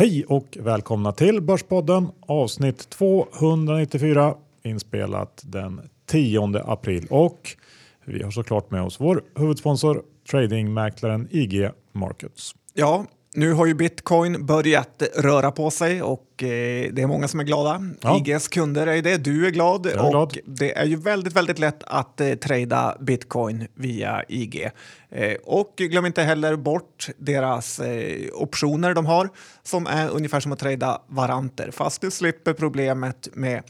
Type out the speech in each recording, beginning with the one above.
Hej och välkomna till Börspodden avsnitt 294 inspelat den 10 april och vi har såklart med oss vår huvudsponsor tradingmäklaren IG Markets. Ja, nu har ju bitcoin börjat röra på sig och eh, det är många som är glada. Ja. IGs kunder är det, du är glad är och glad. det är ju väldigt, väldigt lätt att eh, trada bitcoin via IG. Eh, och glöm inte heller bort deras eh, optioner de har som är ungefär som att trada varanter fast du slipper problemet med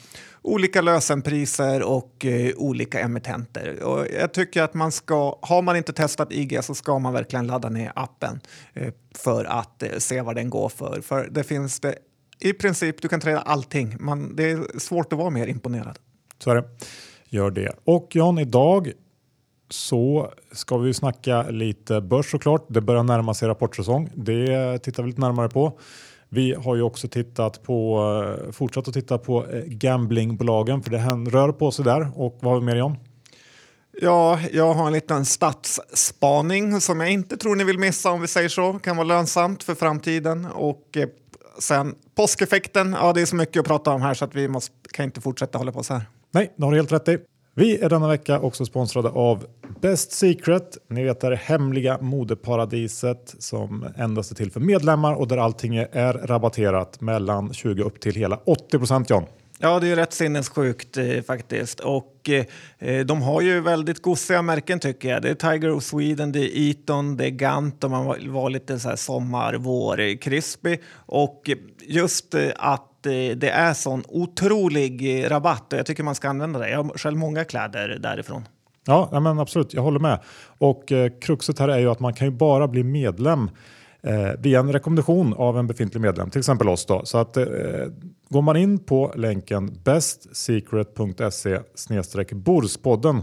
olika lösenpriser och eh, olika emittenter. Och jag tycker att man ska, har man inte testat IG så ska man verkligen ladda ner appen eh, för att eh, se vad den går för. För det finns det, i princip, du kan träda allting. Man, det är svårt att vara mer imponerad. Så är det. Gör det. Och John, idag så ska vi snacka lite börs såklart. Det börjar närma sig rapportsäsong. Det tittar vi lite närmare på. Vi har ju också tittat på, eh, fortsatt att titta på eh, gamblingbolagen för det rör på sig där. Och vad har vi mer John? Ja, jag har en liten statsspaning som jag inte tror ni vill missa om vi säger så. Kan vara lönsamt för framtiden. Och eh, sen påskeffekten, ja det är så mycket att prata om här så att vi måste, kan inte fortsätta hålla på så här. Nej, det har du helt rätt i. Vi är denna vecka också sponsrade av Best Secret. Ni vet det hemliga modeparadiset som endast är till för medlemmar och där allting är rabatterat mellan 20 upp till hela 80 procent John. Ja, det är rätt sinnessjukt eh, faktiskt. Och eh, eh, de har ju väldigt gosiga märken tycker jag. Det är Tiger of Sweden, det är Eton, det är Gant och man var, var lite så här sommar, vår-krispig. Och just eh, att Eh, det är sån otrolig eh, rabatt och jag tycker man ska använda det. Jag har själv många kläder därifrån. Ja, men absolut, jag håller med. Och eh, kruxet här är ju att man kan ju bara bli medlem eh, via en rekommendation av en befintlig medlem, till exempel oss. Då. Så att, eh, går man in på länken bestsecret.se borspodden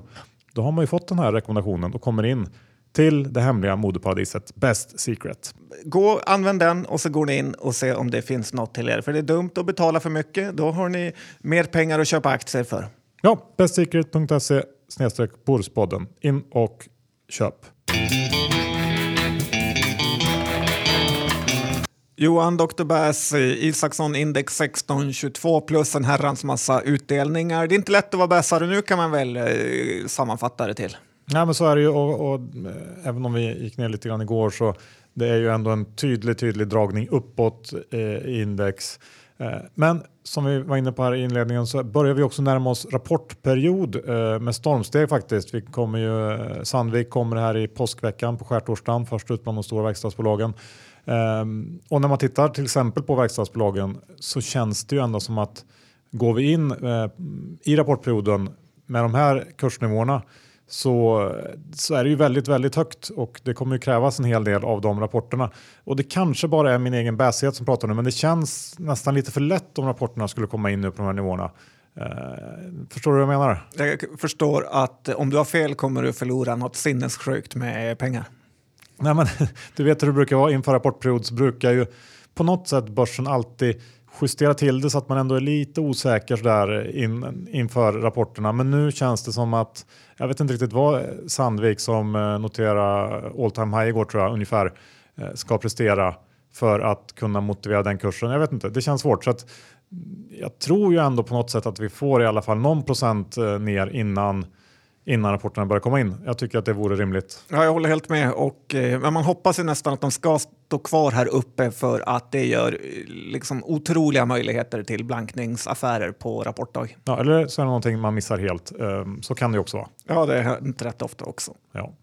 då har man ju fått den här rekommendationen och kommer in till det hemliga modeparadiset Best Secret. Gå, använd den och så går ni in och ser om det finns något till er. För det är dumt att betala för mycket. Då har ni mer pengar att köpa aktier för. Ja, bestsecret.se snedstreck. In och köp. Johan Dr. Bass, Isaksson Index 1622 plus en herrans massa utdelningar. Det är inte lätt att vara bäsare nu kan man väl eh, sammanfatta det till. Nej, men så är det ju och, och, eh, även om vi gick ner lite grann igår så det är ju ändå en tydlig, tydlig dragning uppåt eh, i index. Eh, men som vi var inne på här i inledningen så börjar vi också närma oss rapportperiod eh, med stormsteg faktiskt. Vi kommer ju, eh, Sandvik kommer här i påskveckan på skärtorsdagen, först ut bland de stora verkstadsbolagen. Ehm, och när man tittar till exempel på verkstadsbolagen så känns det ju ändå som att går vi in i rapportperioden med de här kursnivåerna så, så är det ju väldigt, väldigt högt och det kommer ju krävas en hel del av de rapporterna. Och det kanske bara är min egen bäsighet som pratar nu, men det känns nästan lite för lätt om rapporterna skulle komma in nu på de här nivåerna. Uh, förstår du vad jag menar? Jag förstår att om du har fel kommer du förlora något sinnessjukt med pengar. Nej, men du vet hur det brukar vara inför rapportperiod så brukar ju på något sätt börsen alltid justera till det så att man ändå är lite osäker där in, inför rapporterna. Men nu känns det som att, jag vet inte riktigt vad Sandvik som eh, noterar all time high igår tror jag ungefär eh, ska prestera för att kunna motivera den kursen. Jag vet inte, det känns svårt. Så att, jag tror ju ändå på något sätt att vi får i alla fall någon procent eh, ner innan innan rapporterna börjar komma in. Jag tycker att det vore rimligt. Ja, jag håller helt med. Och, eh, men man hoppas ju nästan att de ska stå kvar här uppe för att det gör eh, liksom, otroliga möjligheter till blankningsaffärer på rapportdag. Ja, eller så är det någonting man missar helt. Um, så kan det också vara. Ja, det är inte rätt ofta också. Ja.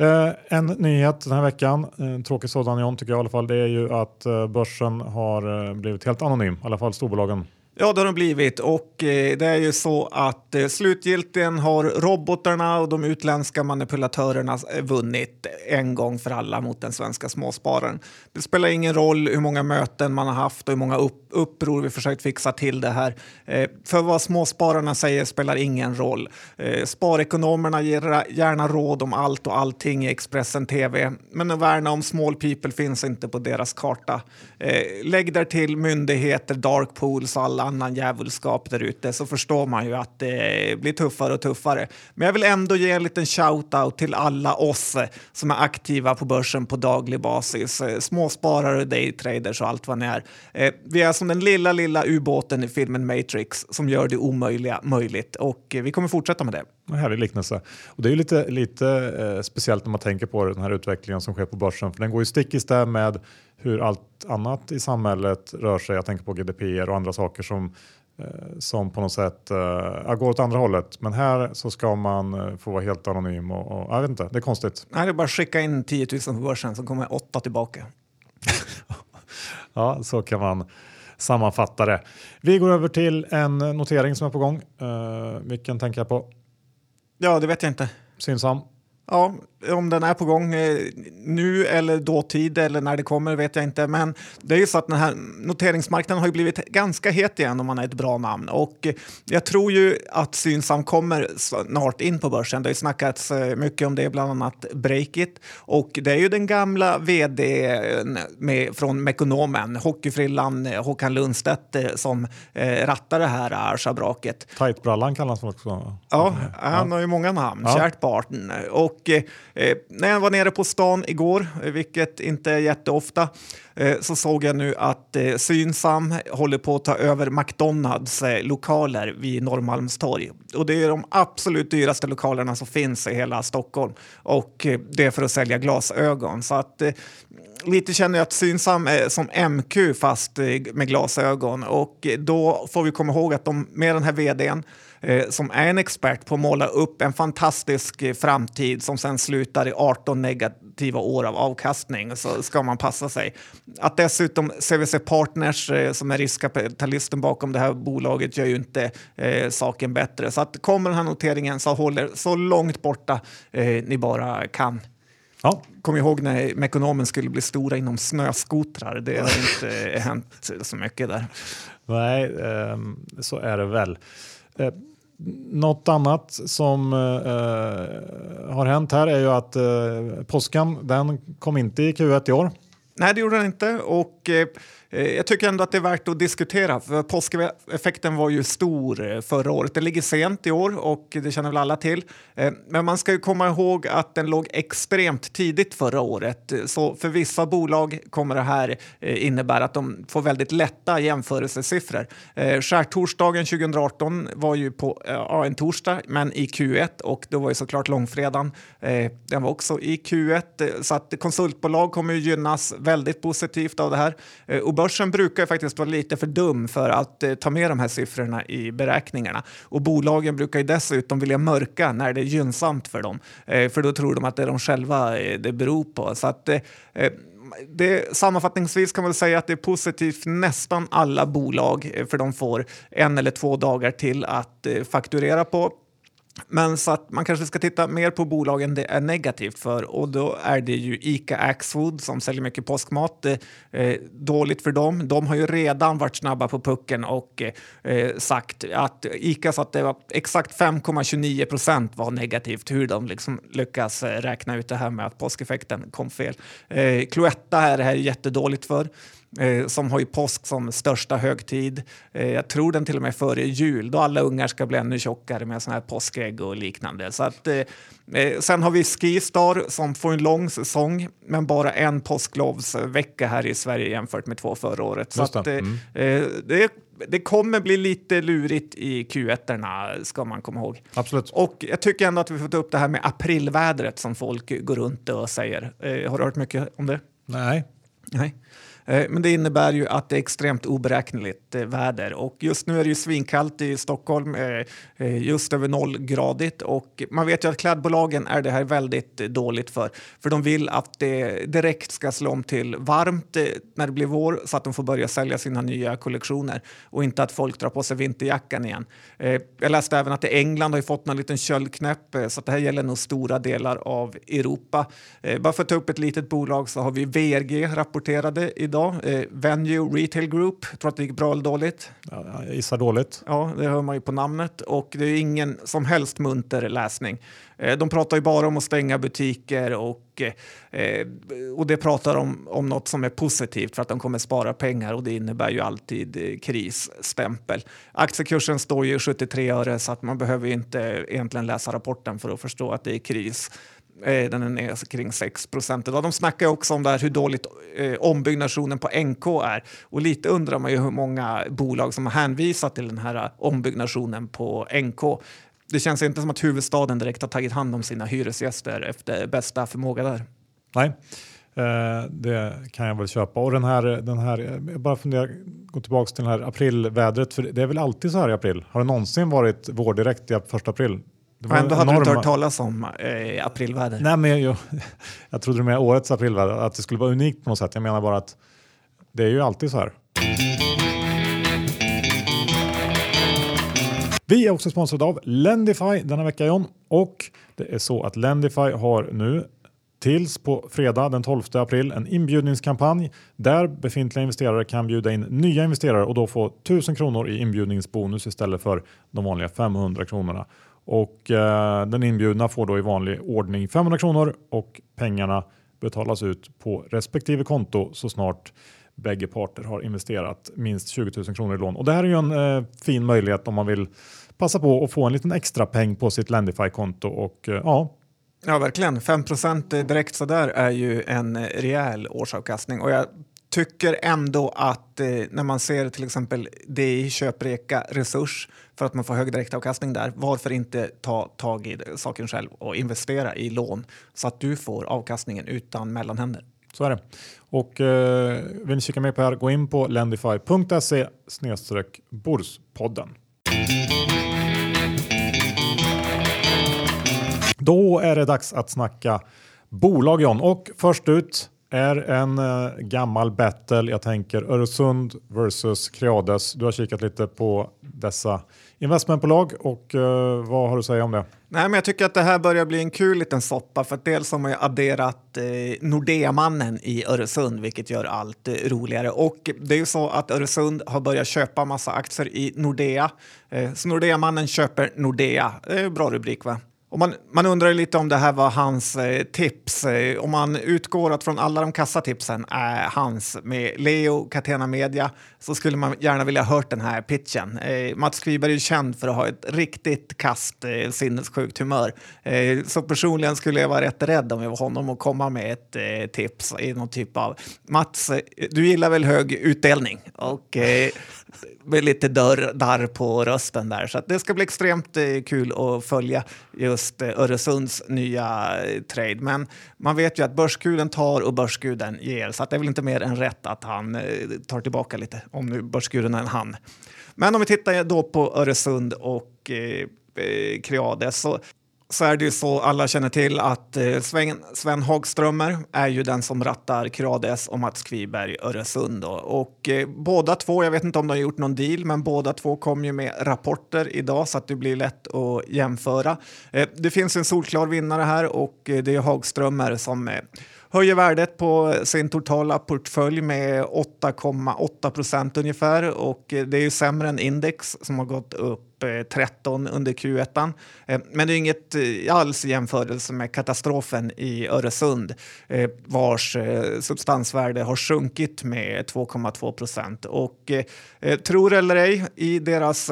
Uh, en nyhet den här veckan, en tråkig sådan John tycker jag i alla fall, det är ju att börsen har blivit helt anonym, i alla fall storbolagen. Ja, det har de blivit och eh, det är ju så att eh, slutgiltigen har robotarna och de utländska manipulatörerna eh, vunnit en gång för alla mot den svenska småspararen. Det spelar ingen roll hur många möten man har haft och hur många upp, uppror vi försökt fixa till det här. Eh, för vad småspararna säger spelar ingen roll. Eh, sparekonomerna ger gärna råd om allt och allting i Expressen TV, men att värna om small people finns inte på deras karta. Eh, lägg där till myndigheter, dark pools och alla annan djävulskap där ute så förstår man ju att det blir tuffare och tuffare. Men jag vill ändå ge en liten shout-out till alla oss som är aktiva på börsen på daglig basis. Småsparare, daytraders och allt vad ni är. Eh, vi är som den lilla, lilla ubåten i filmen Matrix som gör det omöjliga möjligt och eh, vi kommer fortsätta med det. En härlig liknelse. Och det är ju lite, lite eh, speciellt när man tänker på den här utvecklingen som sker på börsen för den går ju stick i stäv med hur allt annat i samhället rör sig. Jag tänker på GDPR och andra saker som, eh, som på något sätt eh, går åt andra hållet. Men här så ska man eh, få vara helt anonym och, och jag vet inte, det är konstigt. Nej, det är bara att skicka in 10 000 på börsen så kommer åtta tillbaka. ja, så kan man sammanfatta det. Vi går över till en notering som är på gång. Uh, vilken tänker jag på? Ja, det vet jag inte. Synsam. Ja, om den är på gång eh, nu eller dåtid eller när det kommer vet jag inte. Men det är ju så att den här noteringsmarknaden har ju blivit ganska het igen om man är ett bra namn. Och jag tror ju att Synsam kommer snart in på börsen. Det har ju snackats eh, mycket om det, bland annat Breakit. Och det är ju den gamla vd med, från Mekonomen, hockeyfrillan Håkan Lundstedt eh, som rattar det här schabraket. Tightbrallan kallas han också. Ja, han har ju många namn. Ja. Kärt barn. Och Eh, när jag var nere på stan igår, eh, vilket inte är jätteofta, eh, så såg jag nu att eh, Synsam håller på att ta över McDonalds eh, lokaler vid Norrmalmstorg. Och det är de absolut dyraste lokalerna som finns i hela Stockholm. Och eh, det är för att sälja glasögon. Så att eh, lite känner jag att Synsam är som MQ fast eh, med glasögon. Och då får vi komma ihåg att de, med den här vdn eh, som är en expert på att måla upp en fantastisk eh, framtid som sen slutar i 18 negativa år av avkastning så ska man passa sig. Att dessutom CVC Partners som är riskkapitalisten bakom det här bolaget gör ju inte eh, saken bättre. Så att kommer den här noteringen så håller så långt borta eh, ni bara kan. Ja. Kom ihåg när Mekonomen skulle bli stora inom snöskotrar. Det har inte hänt så mycket där. Nej, eh, så är det väl. Eh, något annat som eh, har hänt här är ju att eh, påskan den kom inte i Q1 i år. Nej, det gjorde den inte. Och, Eh, eh, jag tycker ändå att det är värt att diskutera, för påskeffekten var ju stor eh, förra året. Den ligger sent i år och det känner väl alla till. Eh, men man ska ju komma ihåg att den låg extremt tidigt förra året. Så för vissa bolag kommer det här eh, innebära att de får väldigt lätta jämförelsesiffror. Skärtorsdagen 2018 var ju på ja, en torsdag, men i Q1 och då var ju såklart långfredagen. Den var också i Q1 så att konsultbolag kommer ju gynnas väldigt positivt av det här. Eh, och börsen brukar faktiskt vara lite för dum för att eh, ta med de här siffrorna i beräkningarna. Och bolagen brukar ju dessutom vilja mörka när det är gynnsamt för dem, eh, för då tror de att det är de själva det beror på. Så att, det, sammanfattningsvis kan man säga att det är positivt för nästan alla bolag för de får en eller två dagar till att fakturera på men så att man kanske ska titta mer på bolagen det är negativt för och då är det ju Ica Axfood som säljer mycket påskmat. Det är dåligt för dem. De har ju redan varit snabba på pucken och eh, eh sagt att Ica sa att det var exakt 5,29 procent var negativt hur de liksom lyckas räkna ut det här med att påskeffekten kom fel. Eh, Cloetta är det här jättedåligt för eh, som har ju påsk som största högtid. Eh, jag tror den till och med före jul då alla ungar ska bli ännu tjockare med såna här påskägg och liknande. Så att, eh, eh sen har vi Skistar som får en lång säsong men bara en påsklovsvecka här i Sverige jämfört med två förra året. Så att, eh, mm. Eh, det det kommer bli lite lurigt i Q1 ska man komma ihåg. Absolut. Och jag tycker ändå att vi får ta upp det här med aprilvädret som folk går runt och säger. Eh, har du hört mycket om det? Nej. Nej. Eh, men det innebär ju att det är extremt oberäkneligt eh, väder och just nu är det ju svinkallt i Stockholm, eh, just över nollgradigt och man vet ju att klädbolagen är det här väldigt dåligt för, för de vill att det direkt ska slå om till varmt när det blir vår så att de får börja sälja sina nya kollektioner och inte att folk drar på sig vinterjackan igen. Jag läste även att England har fått någon liten köldknäpp så att det här gäller nog stora delar av Europa. Bara för att ta upp ett litet bolag så har vi VRG rapporterade idag idag. Eh, Venue Retail Group, tror att det gick bra eller dåligt. Ja, jag gissar dåligt. Ja, det hör man ju på namnet och det är ingen som helst munter läsning. Eh, de pratar ju bara om att stänga butiker och, eh, och det pratar om, om något som är positivt för att de kommer spara pengar och det innebär ju alltid eh, krisstämpel. Aktiekursen står ju 73 öre så att man behöver inte egentligen läsa rapporten för att förstå att det är kris. Eh, den är ner alltså kring 6 procent idag. De snackar också om där hur dåligt eh, ombyggnationen på NK är. Och lite undrar man ju hur många bolag som har hänvisat till den här eh, ombyggnationen på NK. Det känns inte som att huvudstaden direkt har tagit hand om sina hyresgäster efter bästa förmåga där. Nej, eh, det kan jag väl köpa. Och den här, den här jag bara funderar, gå tillbaka till det här aprilvädret, för det är väl alltid så här i april? Har det någonsin varit vårdirekt i första april? Det och ändå hade enorma... du inte hört talas om eh, aprilväder. Nej, men jag, jag trodde med årets aprilväder att det skulle vara unikt på något sätt. Jag menar bara att det är ju alltid så här. Vi är också sponsrade av Lendify denna vecka John och det är så att Lendify har nu tills på fredag den 12 april en inbjudningskampanj där befintliga investerare kan bjuda in nya investerare och då få 1000 kronor i inbjudningsbonus istället för de vanliga 500 kronorna. Och eh, den inbjudna får då i vanlig ordning 500 kronor och pengarna betalas ut på respektive konto så snart bägge parter har investerat minst 20 000 kronor i lån. Och det här är ju en eh, fin möjlighet om man vill passa på att få en liten extra peng på sitt Lendify-konto och eh, ja, Ja, verkligen. 5% direkt sådär är ju en eh, rejäl årsavkastning och jag tycker ändå att eh, när man ser till exempel DI köpreka resurs för att man får hög direktavkastning där, varför inte ta tag i saken själv och investera i lån så att du får avkastningen utan mellanhänder. Så är det. Och eh, vill ni kika mer på det här, gå in på lendify.se snedstreck Borspodden. Då är det dags att snacka bolag John och först ut är en eh, gammal battle. Jag tänker Öresund versus Creades. Du har kikat lite på dessa investmentbolag och eh, vad har du att säga om det? Nej, men jag tycker att det här börjar bli en kul liten soppa för att dels har man ju adderat eh, Nordea-mannen i Öresund vilket gör allt eh, roligare och det är ju så att Öresund har börjat köpa massa aktier i Nordea. Eh, så Nordea-mannen köper Nordea. Det är bra rubrik va? Och man, man undrar lite om det här var hans eh, tips. Eh, om man utgår att från alla de kassatipsen är hans med Leo Catena Media så skulle man gärna vilja ha hört den här pitchen. Eh, Mats Kviberg är känd för att ha ett riktigt kast eh, sinnessjukt humör. Eh, så personligen skulle jag vara rätt rädd om jag var honom och komma med ett eh, tips i någon typ av Mats, eh, du gillar väl hög utdelning? Och eh, med lite dörr, darr på rösten där. Så det ska bli extremt eh, kul att följa just eh, Öresunds nya eh, trade. Men man vet ju att börsguden tar och börsguden ger, så det är väl inte mer än rätt att han eh, tar tillbaka lite, om nu börsguden är en han. Men om vi tittar då på Öresund och eh, eh Creades så så är det ju så alla känner till att eh, Sven, Sven Hagströmer är ju den som rattar Creades och Mats Kviberg Öresund. Då. Och eh, båda två, jag vet inte om de har gjort någon deal, men båda två kom ju med rapporter idag så att det blir lätt att jämföra. Eh, det finns en solklar vinnare här och eh, det är Hagströmer som eh, höjer värdet på sin totala portfölj med 8,8 procent ungefär och eh, det är ju sämre än index som har gått upp 13 eh, under Q1. Eh, men det är inget eh, alls i jämförelse med katastrofen i Öresund vars substansvärde har sjunkit med 2,2 procent. Och tror eller ej, i deras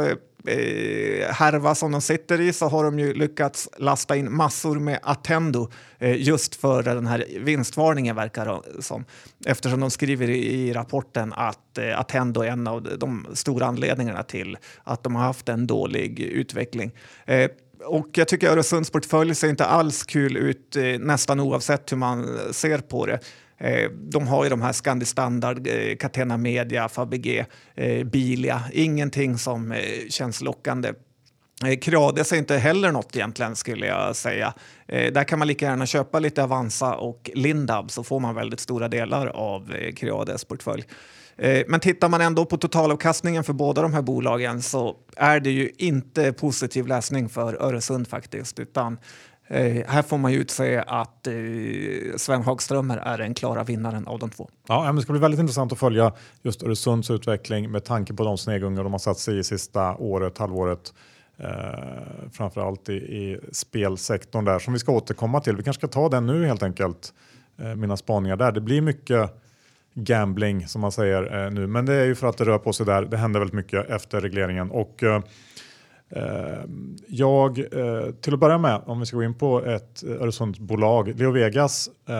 eh, härva som de sitter i så har de ju lyckats lasta in massor med Attendo eh, just för den här vinstvarningen verkar det som. Eftersom de skriver i, rapporten att eh, Attendo är en av de stora anledningarna till att de har haft en dålig utveckling. Eh, och jag tycker Öresunds portfölj ser inte alls kul ut eh, nästan oavsett hur man ser på det. Eh, de har ju de här Scandi Standard, eh, Catena Media, Fabege, eh, Bilia. Ingenting som känns lockande. Creades är inte heller något egentligen skulle jag säga. där kan man lika gärna köpa lite Avanza och Lindab så får man väldigt stora delar av Creades portfölj. Men tittar man ändå på totalavkastningen för båda de här bolagen så är det ju inte positiv läsning för Öresund faktiskt, utan Eh, här får man ju utse att eh, Sven Hagströmer är den klara vinnaren av de två. Ja, det ska bli väldigt intressant att följa just Öresunds utveckling med tanke på de snegungar de har satt sig i sista året, halvåret. Eh, framförallt i, i spelsektorn där som vi ska återkomma till. Vi kanske ska ta den nu helt enkelt. Eh, mina spaningar där. Det blir mycket gambling som man säger eh, nu, men det är ju för att det rör på sig där. Det händer väldigt mycket efter regleringen och Eh, Eh, jag, eh, till att börja med, om vi ska gå in på ett Öresundsbolag, Leo Vegas eh,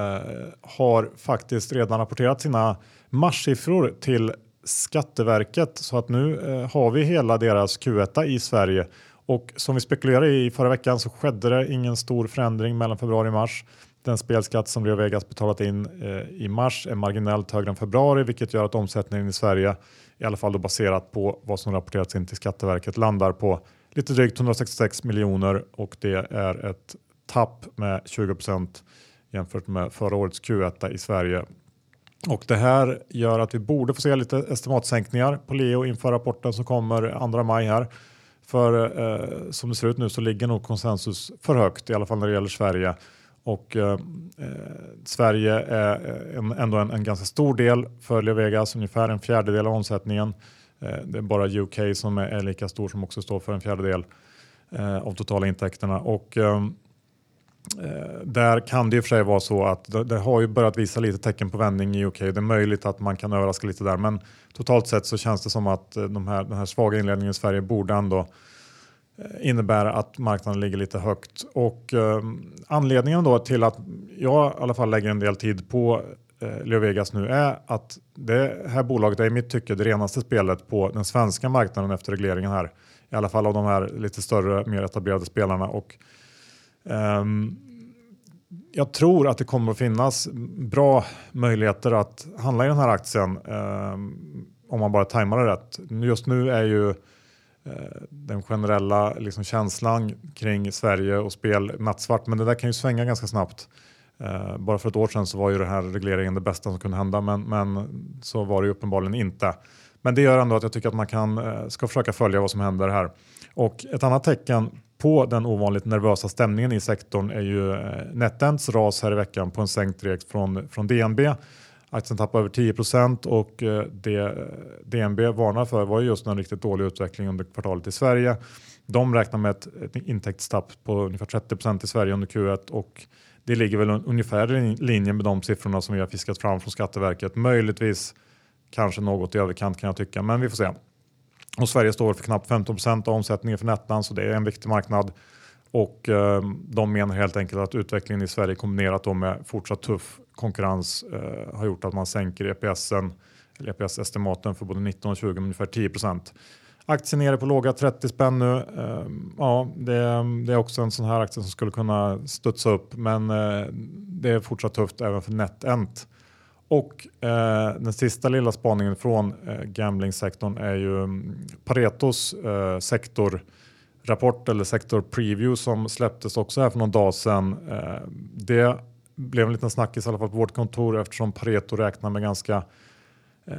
har faktiskt redan rapporterat sina marssiffror till Skatteverket så att nu eh, har vi hela deras Q1 i Sverige och som vi spekulerade i förra veckan så skedde det ingen stor förändring mellan februari och mars. Den spelskatt som Leo Vegas betalat in eh, i mars är marginellt högre än februari vilket gör att omsättningen i Sverige i alla fall då baserat på vad som rapporterats in till Skatteverket landar på lite drygt 166 miljoner och det är ett tapp med 20 procent jämfört med förra årets Q1 i Sverige. Och det här gör att vi borde få se lite estimatsänkningar på Leo inför rapporten som kommer 2 maj här. För eh, som det ser ut nu så ligger nog konsensus för högt, i alla fall när det gäller Sverige. Och eh, eh, Sverige är eh, en, ändå en, en, ganska stor del för Levegas, ungefär en fjärdedel av omsättningen. Eh, det är bara UK som är lika stor som också står för en fjärdedel eh, av totala intäkterna. Och, eh, eh, där kan det i och för sig vara så att det, det, har ju börjat visa lite tecken på vändning i UK. Det är möjligt att man kan överraska lite där men totalt sett så känns det som att de här, den här svaga inledningen i Sverige borde ändå Eh, innebär att marknaden ligger lite högt. Och eh, anledningen då till att jag i alla fall lägger en del tid på eh, Leo Vegas nu är att det här bolaget är i mitt tycke det renaste spelet på den svenska marknaden efter regleringen här. I alla fall av de här lite större, mer etablerade spelarna. Och, eh, jag tror att det kommer att finnas bra möjligheter att handla i den här aktien eh, om man bara tajmar det rätt. Just nu är ju Eh, den generella liksom, känslan kring Sverige och spel nattsvart, men det där kan ju svänga ganska snabbt. Uh, bara för ett år sedan så var ju den här regleringen det bästa som kunde hända, men, men så var det ju uppenbarligen inte. Men det gör ändå att jag tycker att man kan, uh, ska försöka följa vad som händer här. Och ett annat tecken på den ovanligt nervösa stämningen i sektorn är ju uh, NetEnts ras här i veckan på en sänkt rek från, från DNB. Aktien tappade över 10 procent och eh, det eh, DNB varnar för var just en riktigt dålig utveckling under kvartalet i Sverige. De räknar med ett, ett intäktstapp på ungefär 30 procent i Sverige under Q1 och det ligger väl ungefär i linje med de siffrorna som vi har fiskat fram från Skatteverket. Möjligtvis kanske något i överkant kan jag tycka, men vi får se. Och Sverige står för knappt 15 procent av omsättningen för Nettan så det är en viktig marknad. Och eh, de menar helt enkelt att utvecklingen i Sverige kombinerat med fortsatt tuff konkurrens eh, har gjort att man sänker EPSen, eller EPS-estimaten för både 19 och 20 med ungefär 10 procent. Aktien nere på låga 30 spänn nu. Eh, ja, det, det, är också en sån här aktie som skulle kunna studsa upp, men eh, det är fortsatt tufft även för NetEnt. Och eh, den sista lilla spaningen från eh, gamblingsektorn är ju mm, Paretos eh, rapport eller sektor preview som släpptes också här för någon dag sedan. Eh, det blev en liten snackis i alla fall på vårt kontor eftersom Pareto räknar med ganska eh,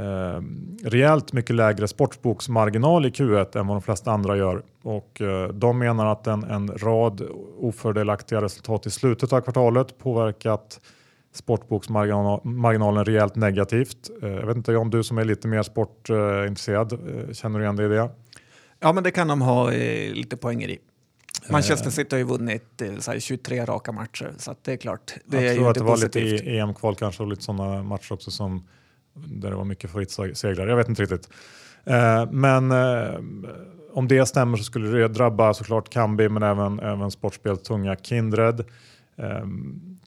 eh rejält mycket lägre sportboksmarginal i Q1 än vad de flesta andra gör. Och eh, de menar att en, en rad ofördelaktiga resultat i slutet av kvartalet påverkat sportboksmarginalen rejält negativt. Eh, jag vet inte om du som är lite mer sportintresserad, eh, känner du igen dig i det? Ja, men det kan de ha eh, lite poänger i. Manchester City har ju vunnit eh, 23 raka matcher, så det är klart. Det jag är tror att det positivt. var lite EM-kval kanske och lite sådana matcher också som där det var mycket favoritsegrar. Jag vet inte riktigt. Eh, men eh, om det stämmer så skulle det drabba såklart Kambi men även, även sportspel tunga Kindred. Eh,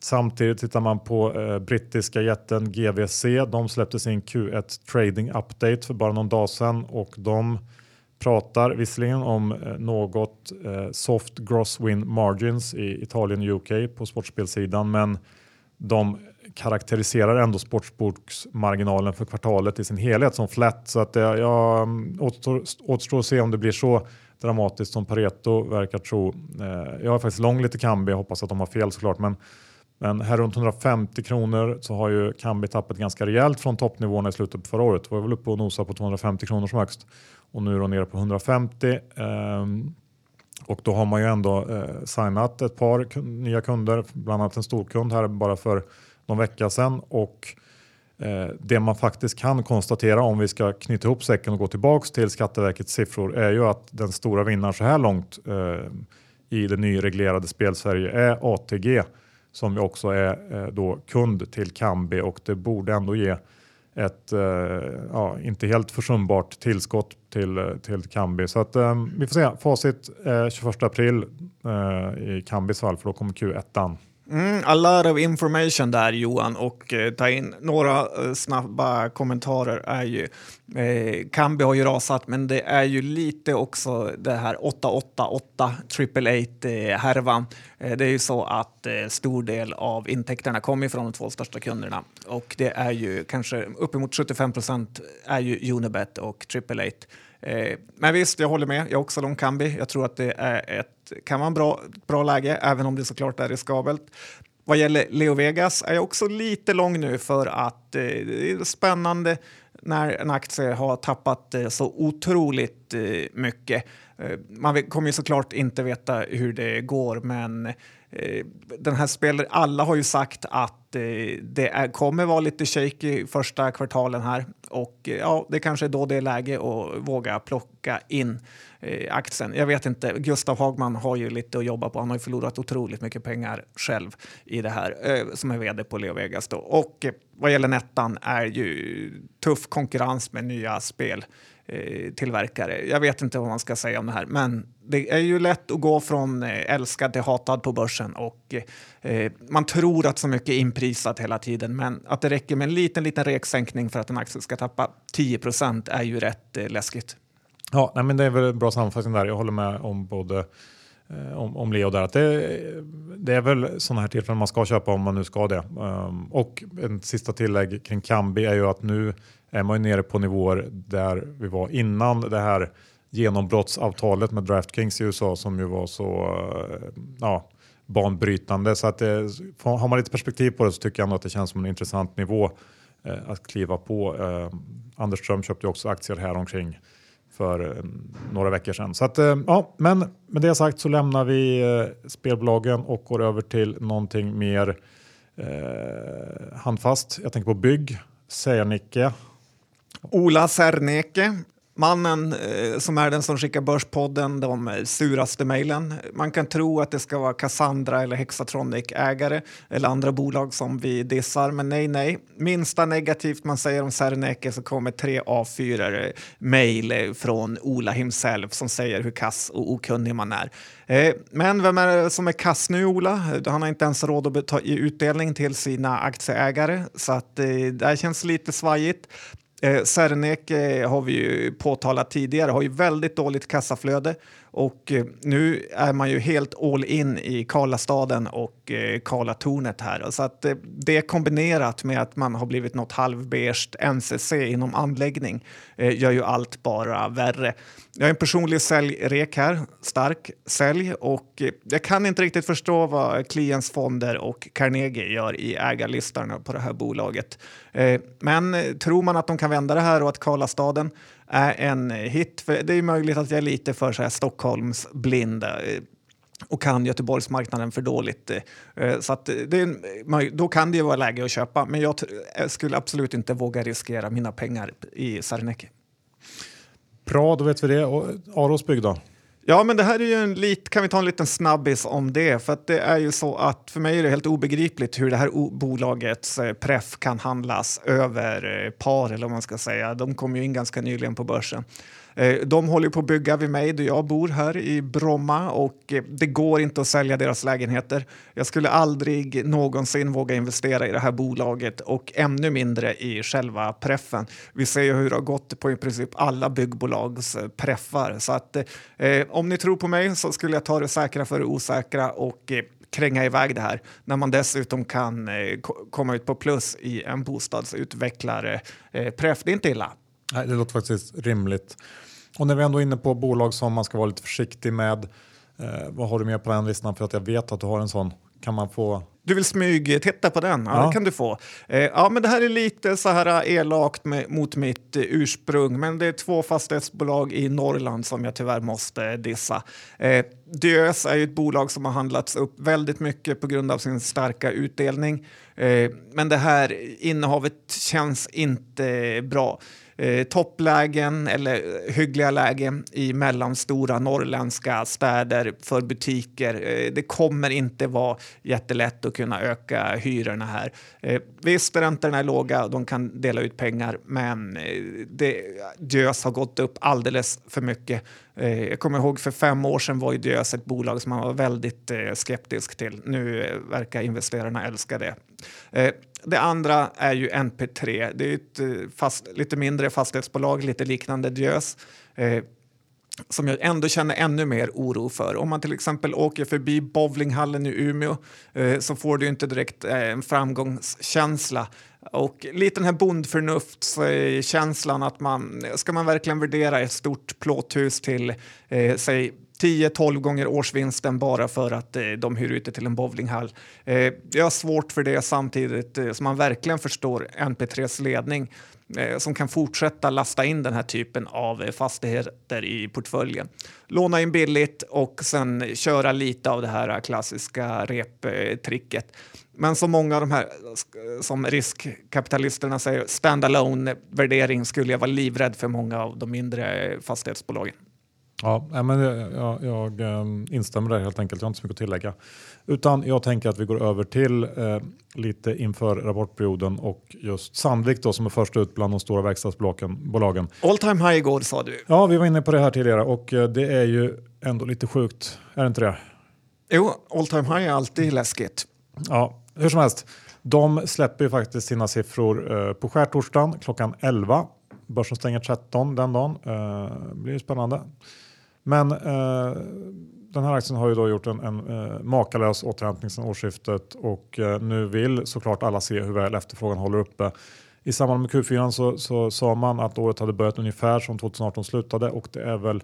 samtidigt tittar man på eh, brittiska jätten GVC. De släppte sin Q1 Trading Update för bara någon dag sedan och de pratar visserligen om eh, något eh, soft gross win margins i Italien och UK på sportspelsidan men de karaktäriserar ändå sportsboksmarginalen för kvartalet i sin helhet som flat. Så att eh, det ja, mm, återstår, återstår att se om det blir så dramatiskt som Pareto verkar tro. Eh, jag har faktiskt lång lite Kambi, jag hoppas att de har fel såklart. Men, men här runt 150 kronor så har ju Kambi tappat ganska rejält från toppnivåerna i slutet på förra året. Det var väl uppe och nosa på 250 kronor som högst och nu är de nere på 150. Ehm, och då har man ju ändå eh, signat ett par nya kunder, bland annat en storkund här bara för någon vecka sedan. Och eh, det man faktiskt kan konstatera om vi ska knyta ihop säcken och gå tillbaks till Skatteverkets siffror är ju att den stora vinnaren så här långt eh, i det nyreglerade spelsverige är ATG som ju också är då kund till Kambi och det borde ändå ge ett eh, ja, inte helt försumbart tillskott till, eh, till Kambi. Så att, eh, vi får se. Facit eh, 21 april eh, i Kambis fall för då kommer Q1. Mm, a lot of information där Johan och eh, ta in några eh, snabba kommentarer är ju eh, Kambi har ju rasat men det är ju lite också det här 888 triple 8 eh, härvan. Eh, det är ju så att eh, stor del av intäkterna kommer från de två största kunderna och det är ju kanske uppemot 75 procent är ju Unibet och triple 8. Eh, men visst, jag håller med. Jag är också lång Kambi. Jag tror att det är ett, kan vara en bra, bra läge, även om det såklart är riskabelt. Vad gäller Leo Vegas är jag också lite lång nu för att eh, det är spännande när en aktie har tappat eh, så otroligt eh, mycket. Eh, man kommer ju såklart inte veta hur det går, men eh, den här spelaren, alla har ju sagt att eh, det är, kommer vara lite shaky första kvartalen här och ja, det kanske är då det är läge att våga plocka in aktien. Jag vet inte, Gustav Hagman har ju lite att jobba på. Han har ju förlorat otroligt mycket pengar själv i det här som är vd på Leo Vegas. Då. Och vad gäller Nettan är ju tuff konkurrens med nya spel Eh, tillverkare. Jag vet inte vad man ska säga om det här, men det är ju lätt att gå från eh, älskad till hatad på börsen och eh, man tror att så mycket är inprisat hela tiden, men att det räcker med en liten, liten reksänkning för att en aktie ska tappa 10 procent är ju rätt eh, läskigt. Ja, nej, men det är väl en bra sammanfattning där. Jag håller med om både eh, om, om Leo där. Att det, det är väl sådana här tillfällen man ska köpa om man nu ska det. Um, och en sista tillägg kring Kambi är ju att nu är man ju nere på nivåer där vi var innan det här genombrottsavtalet med DraftKings i USA som ju var så eh, ja, banbrytande. Så att det, har man lite perspektiv på det så tycker jag ändå att det känns som en intressant nivå eh, att kliva på. Eh, Anders Ström köpte ju också aktier här omkring för eh, några veckor sedan. Så att, eh, ja, men med det sagt så lämnar vi spelbolagen och går över till någonting mer handfast. Jag tänker på bygg. Sernike Ola Serneke, mannen eh, som är den som skickar Börspodden de suraste mejlen. Man kan tro att det ska vara Cassandra eller Hexatronic-ägare eller andra bolag som vi dissar, men nej, nej. Minsta negativt man säger om Serneke så kommer tre A4 mejl från Ola himself som säger hur kass och okunnig man är. Eh, men vem är det som är kass nu, Ola? Han har inte ens råd att ta i utdelning till sina aktieägare, så att eh, det här känns lite svajigt. Eh, Serneke eh, har vi ju påtalat tidigare, har ju väldigt dåligt kassaflöde och eh, nu är man ju helt all in i Karlastaden och eh, Karlatornet här. Så att eh, det kombinerat med att man har blivit något halvbeige NCC inom anläggning gör ju allt bara värre. Jag är en personlig säljrek här, stark sälj och jag kan inte riktigt förstå vad klientsfonder och Carnegie gör i ägarlistan på det här bolaget. Men tror man att de kan vända det här och att Karlastaden är en hit. För det är möjligt att jag är lite för så här eh, och kan Göteborgsmarknaden för dåligt. Eh, eh, så att det är, då kan det ju vara läge att köpa, men jag skulle absolut inte våga riskera mina pengar i Serneke. Bra, då vet vi det. Och Aros bygg då? Ja, men det här är ju en lit, kan vi ta en liten snabbis om det? För att det är ju så att för mig är det helt obegripligt hur det här bolagets eh, pref kan handlas över eh, par eller vad man ska säga. De kom ju in ganska nyligen på börsen. Eh, de håller på att bygga vid mig där jag bor här i Bromma och eh, det går inte att sälja deras lägenheter. Jag skulle aldrig någonsin våga investera i det här bolaget och ännu mindre i själva preffen. Vi ser ju hur det har gått på i princip alla byggbolags eh, preffar. Så att, eh, om ni tror på mig så skulle jag ta det säkra för det osäkra och eh, kränga iväg det här när man dessutom kan eh, komma ut på plus i en bostadsutvecklare. Eh, preff, det är inte illa. Nej, det låter faktiskt rimligt. Och när vi ändå är inne på bolag som man ska vara lite försiktig med, eh, vad har du med på den listan? För att jag vet att du har en sån. Kan man få Du vill smyg titta på den? Ja, Ja. det kan du få. Eh, ja, men det här är lite så här eh, elakt med, mot mitt eh, ursprung, men det är två fastighetsbolag i Norrland som jag tyvärr måste eh, dissa. Eh, Diös är ju ett bolag som har handlats upp väldigt mycket på grund av sin starka utdelning, eh, men det här innehavet känns inte bra. Eh, topplägen eller hyggliga lägen i mellanstora norrländska städer för butiker. Eh, det kommer inte vara jättelätt att kunna öka hyrorna här. Eh, visst, räntorna är låga och de kan dela ut pengar, men eh, det, Diös har gått upp alldeles för mycket. Eh, jag kommer ihåg för fem år sedan var ju Diös ett bolag som man var väldigt eh, skeptisk till. Nu eh, verkar investerarna älska det. Det andra är ju NP3. Det är ett eh, fast, lite mindre fastighetsbolag, lite liknande Diös. Eh, som jag ändå känner ännu mer oro för. Om man till exempel åker förbi bowlinghallen i Umeå eh, så får du inte direkt eh, en framgångskänsla. Och lite den här bondförnuftskänslan eh, att man, ska man verkligen värdera ett stort plåthus till, eh, säg 10-12 gånger årsvinsten bara för att eh, de hyr ut det till en bowlinghall. Eh, jag har svårt för det samtidigt eh, som man verkligen förstår NP3s ledning eh, som kan fortsätta lasta in den här typen av eh, fastigheter i portföljen. Låna in billigt och sen köra lite av det här klassiska reptricket. Men som många av de här som riskkapitalisterna säger, standalone värdering skulle jag vara livrädd för många av de mindre fastighetsbolagen. Ja, men jag, jag, jag ehm, instämmer där helt enkelt. Jag har inte så mycket att tillägga. Utan jag tänker att vi går över till eh, lite inför rapportperioden och just Sandvik då som är först ut bland de stora verkstadsbolagen. bolagen. All time high igår sa du. Ja, vi var inne på det här tidigare och eh, det är ju ändå lite sjukt. Är det inte det? Jo, all time high är alltid läskigt. Ja, hur som helst. De släpper ju faktiskt sina siffror eh, på skärtorsdagen klockan 11. Börsen stänger 13 den dagen. Eh, blir ju spännande. Men eh, den här aktien har ju då gjort en, en eh, makalös återhämtning sedan årsskiftet och eh, nu vill såklart alla se hur väl efterfrågan håller uppe. I samband med Q4 så, så sa man att året hade börjat ungefär som 2018 slutade och det är väl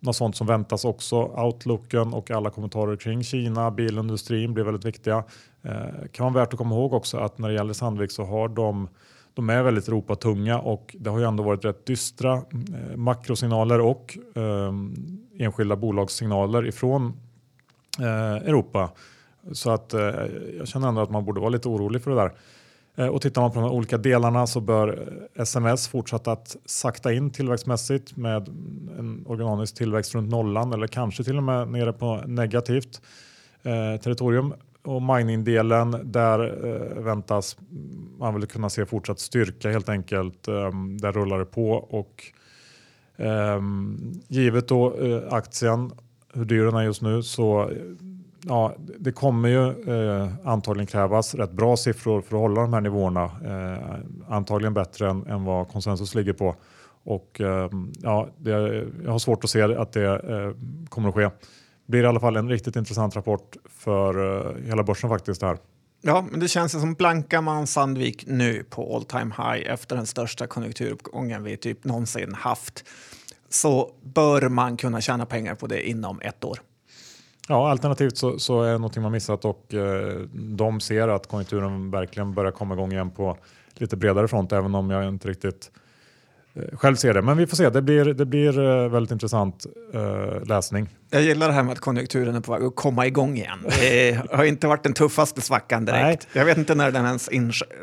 något sånt som väntas också. Outlooken och alla kommentarer kring Kina, bilindustrin blir väldigt viktiga. Eh, kan vara värt att komma ihåg också att när det gäller Sandvik så har de de är väldigt Europatunga och det har ju ändå varit rätt dystra eh, makrosignaler och eh, enskilda bolagssignaler ifrån eh, Europa. Så att eh, jag känner ändå att man borde vara lite orolig för det där. Eh, och tittar man på de olika delarna så bör eh, SMS fortsätta att sakta in tillväxtmässigt med en organisk tillväxt runt nollan eller kanske till och med nere på negativt eh, territorium. Och mining-delen, där eh, väntas man väl kunna se fortsatt styrka helt enkelt. Um, där rullar det på och um, givet då eh, aktien, hur dyr den är just nu, så ja, det kommer ju eh, antagligen krävas rätt bra siffror för att hålla de här nivåerna. Eh, antagligen bättre än, än vad konsensus ligger på. Och eh, ja, det, jag har svårt att se att det eh, kommer att ske. Blir i alla fall en riktigt intressant rapport för eh, hela börsen faktiskt här. Ja, men det känns som blankar man Sandvik nu på all time high efter den största konjunkturuppgången vi typ någonsin haft så bör man kunna tjäna pengar på det inom ett år. Ja, alternativt så, så är det någonting man missat och eh, de ser att konjunkturen verkligen börjar komma igång igen på lite bredare front, även om jag inte riktigt själv ser det. Men vi får se, det blir, det blir eh, väldigt intressant eh, läsning. Jag gillar det här med att konjunkturen är på väg att komma igång igen. Det har inte varit den tuffaste svackan direkt. Jag vet inte när den ens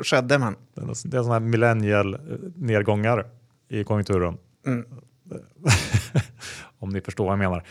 skedde, men Det är, sådana här millennial eh, nedgångar i konjunkturen. Mm. Om ni förstår vad jag menar.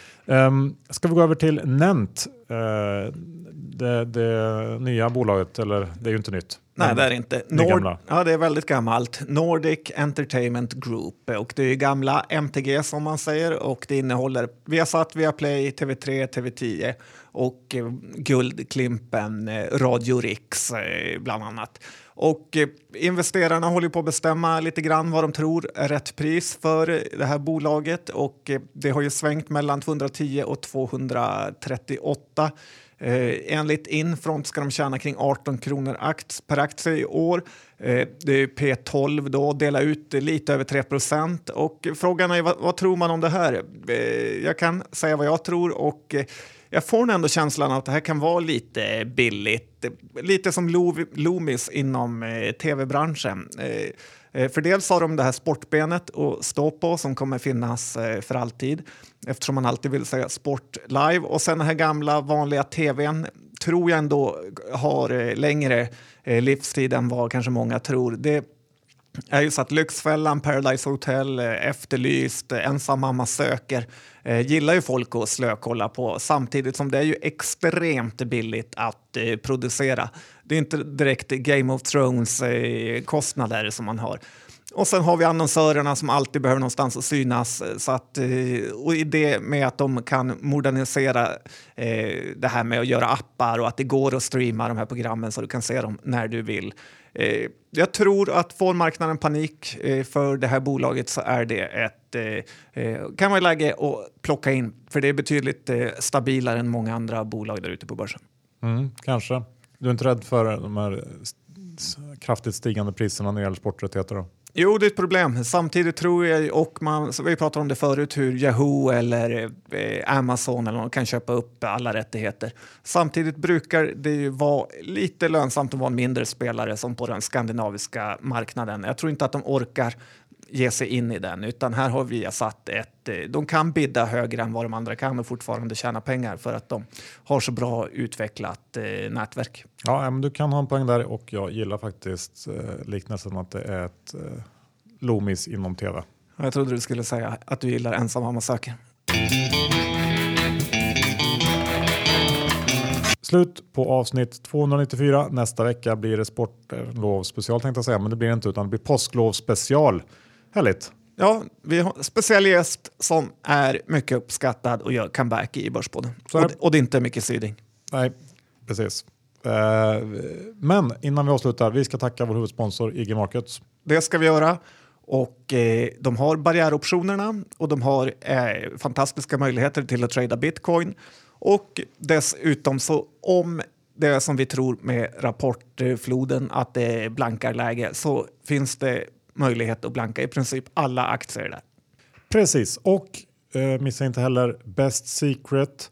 Um, ska vi gå över till Nent, uh, det, det nya bolaget, eller det är ju inte nytt. Nej, det är det inte. det är gamla. ja, det är väldigt gammalt. Nordic Entertainment Group. Och det är gamla MTG som man säger. Och det innehåller Viasat, Viaplay, TV3, TV10 och eh, Guldklimpen, eh, Radio Rix eh, bland annat. Och eh, investerarna håller på att bestämma lite grann vad de tror är rätt pris för det här bolaget. Och eh, det har ju svängt mellan 210 och 238. Eh, enligt Infront ska de tjäna kring 18 kronor akt per aktie i år. Eh, det är P12 då, dela ut lite över 3 Och frågan är vad, vad tror man om det här? Eh, jag kan säga vad jag tror och eh, jag får ändå känslan att det här kan vara lite billigt. Lite som Loomis inom eh, tv-branschen. Eh, Eh, för dels har de det här sportbenet att stå på som kommer finnas eh, för alltid eftersom man alltid vill säga sport live. Och sen den här gamla vanliga tvn tror jag ändå har eh, längre livstid än vad kanske många tror. Det är ju så att Lyxfällan, Paradise Hotel, Efterlyst, Ensam mamma söker gillar ju folk att slökolla på samtidigt som det är ju extremt billigt att producera. Det är inte direkt Game of Thrones-kostnader eh, som man har. Och sen har vi annonsörerna som alltid behöver någonstans att synas. Eh, så att, eh, och i det med att de kan modernisera eh, det här med att göra appar och att det går att streama de här programmen så du kan se dem när du vill. Eh, jag tror att får marknaden panik eh, för det här bolaget så är det ett eh, kan vara läge att plocka in för det är betydligt stabilare än många andra bolag där ute på börsen. Mm, kanske. Du är inte rädd för de här kraftigt stigande priserna när det gäller sporträttigheter? Då? Jo, det är ett problem. Samtidigt tror jag, och man, vi pratade om det förut, hur Yahoo eller eh, Amazon eller någon kan köpa upp alla rättigheter. Samtidigt brukar det ju vara lite lönsamt att vara en mindre spelare som på den skandinaviska marknaden. Jag tror inte att de orkar ge sig in i den, utan här har vi satt ett... Eh, de kan bidda högre än vad de andra kan och fortfarande tjäna pengar för att de har så bra utvecklat eh, nätverk. Ja, men du kan ha en poäng där och jag gillar faktiskt eh, liknelsen att det är ett Loomis inom tv. Jag trodde du skulle säga att du gillar ensam mamma söker. Slut på avsnitt 294. Nästa vecka blir det sportlovsspecial tänkte jag säga, men det blir det inte utan det blir påsklovsspecial. Härligt. Ja, vi har en speciell gäst som är mycket uppskattad och gör comeback i Börspodden. Och, och det är inte mycket Syding. Nej, precis. Eh, men innan vi avslutar, vi ska tacka vår huvudsponsor IG Markets. Det ska vi göra. Och eh, de har barriäroptionerna och de har eh, fantastiska möjligheter till att trada bitcoin. Och dessutom så om det är som vi tror med rapportfloden att det är blankarläge så finns det möjlighet att blanka i princip alla aktier där. Precis, och eh, missa inte heller Best Secret,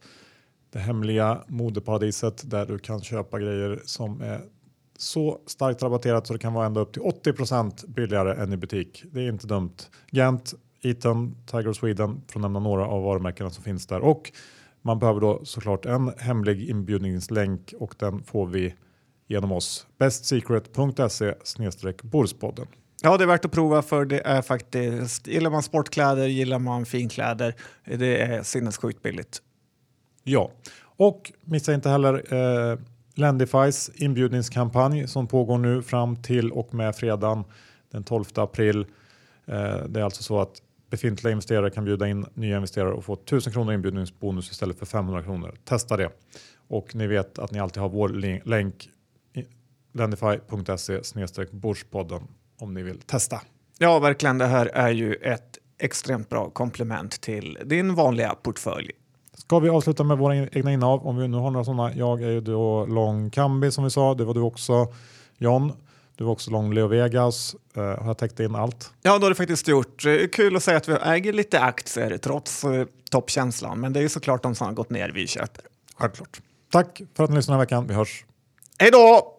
det hemliga modeparadiset där du kan köpa grejer som är så starkt rabatterat så det kan vara ända upp till 80% billigare än i butik. Det är inte dumt. Gant, Eaton, Tiger Sweden, för att nämna några av varumärkena som finns där. Och man behöver då såklart en hemlig inbjudningslänk och den får vi genom oss. Bestsecret.se Borspodden. Ja, det är värt att prova för det är faktiskt, gillar man sportkläder, gillar man finkläder, det är sinnessjukt billigt. Ja, och missa inte heller eh, Lendifys inbjudningskampanj som pågår nu fram till och med fredagen den 12 april. Eh, det är alltså så att befintliga investerare kan bjuda in nya investerare och få 1000 kronor inbjudningsbonus istället för 500 kronor. Testa det. Och ni vet att ni alltid har vår länk lendify.se börspodden om ni vill testa. Ja, verkligen. Det här är ju ett extremt bra komplement till din vanliga portfölj. Ska vi avsluta med våra egna innehav? Om vi nu har några sådana. Jag är ju då lång Kambi som vi sa. Det var du också John. Du var också lång Leo Vegas. Uh, har jag täckt in allt? Ja, det har du faktiskt gjort. Kul att säga att vi äger lite aktier trots uh, toppkänslan. Men det är ju såklart de som har gått ner vi köper. Självklart. Tack för att ni lyssnade den här veckan. Vi hörs. Hej då!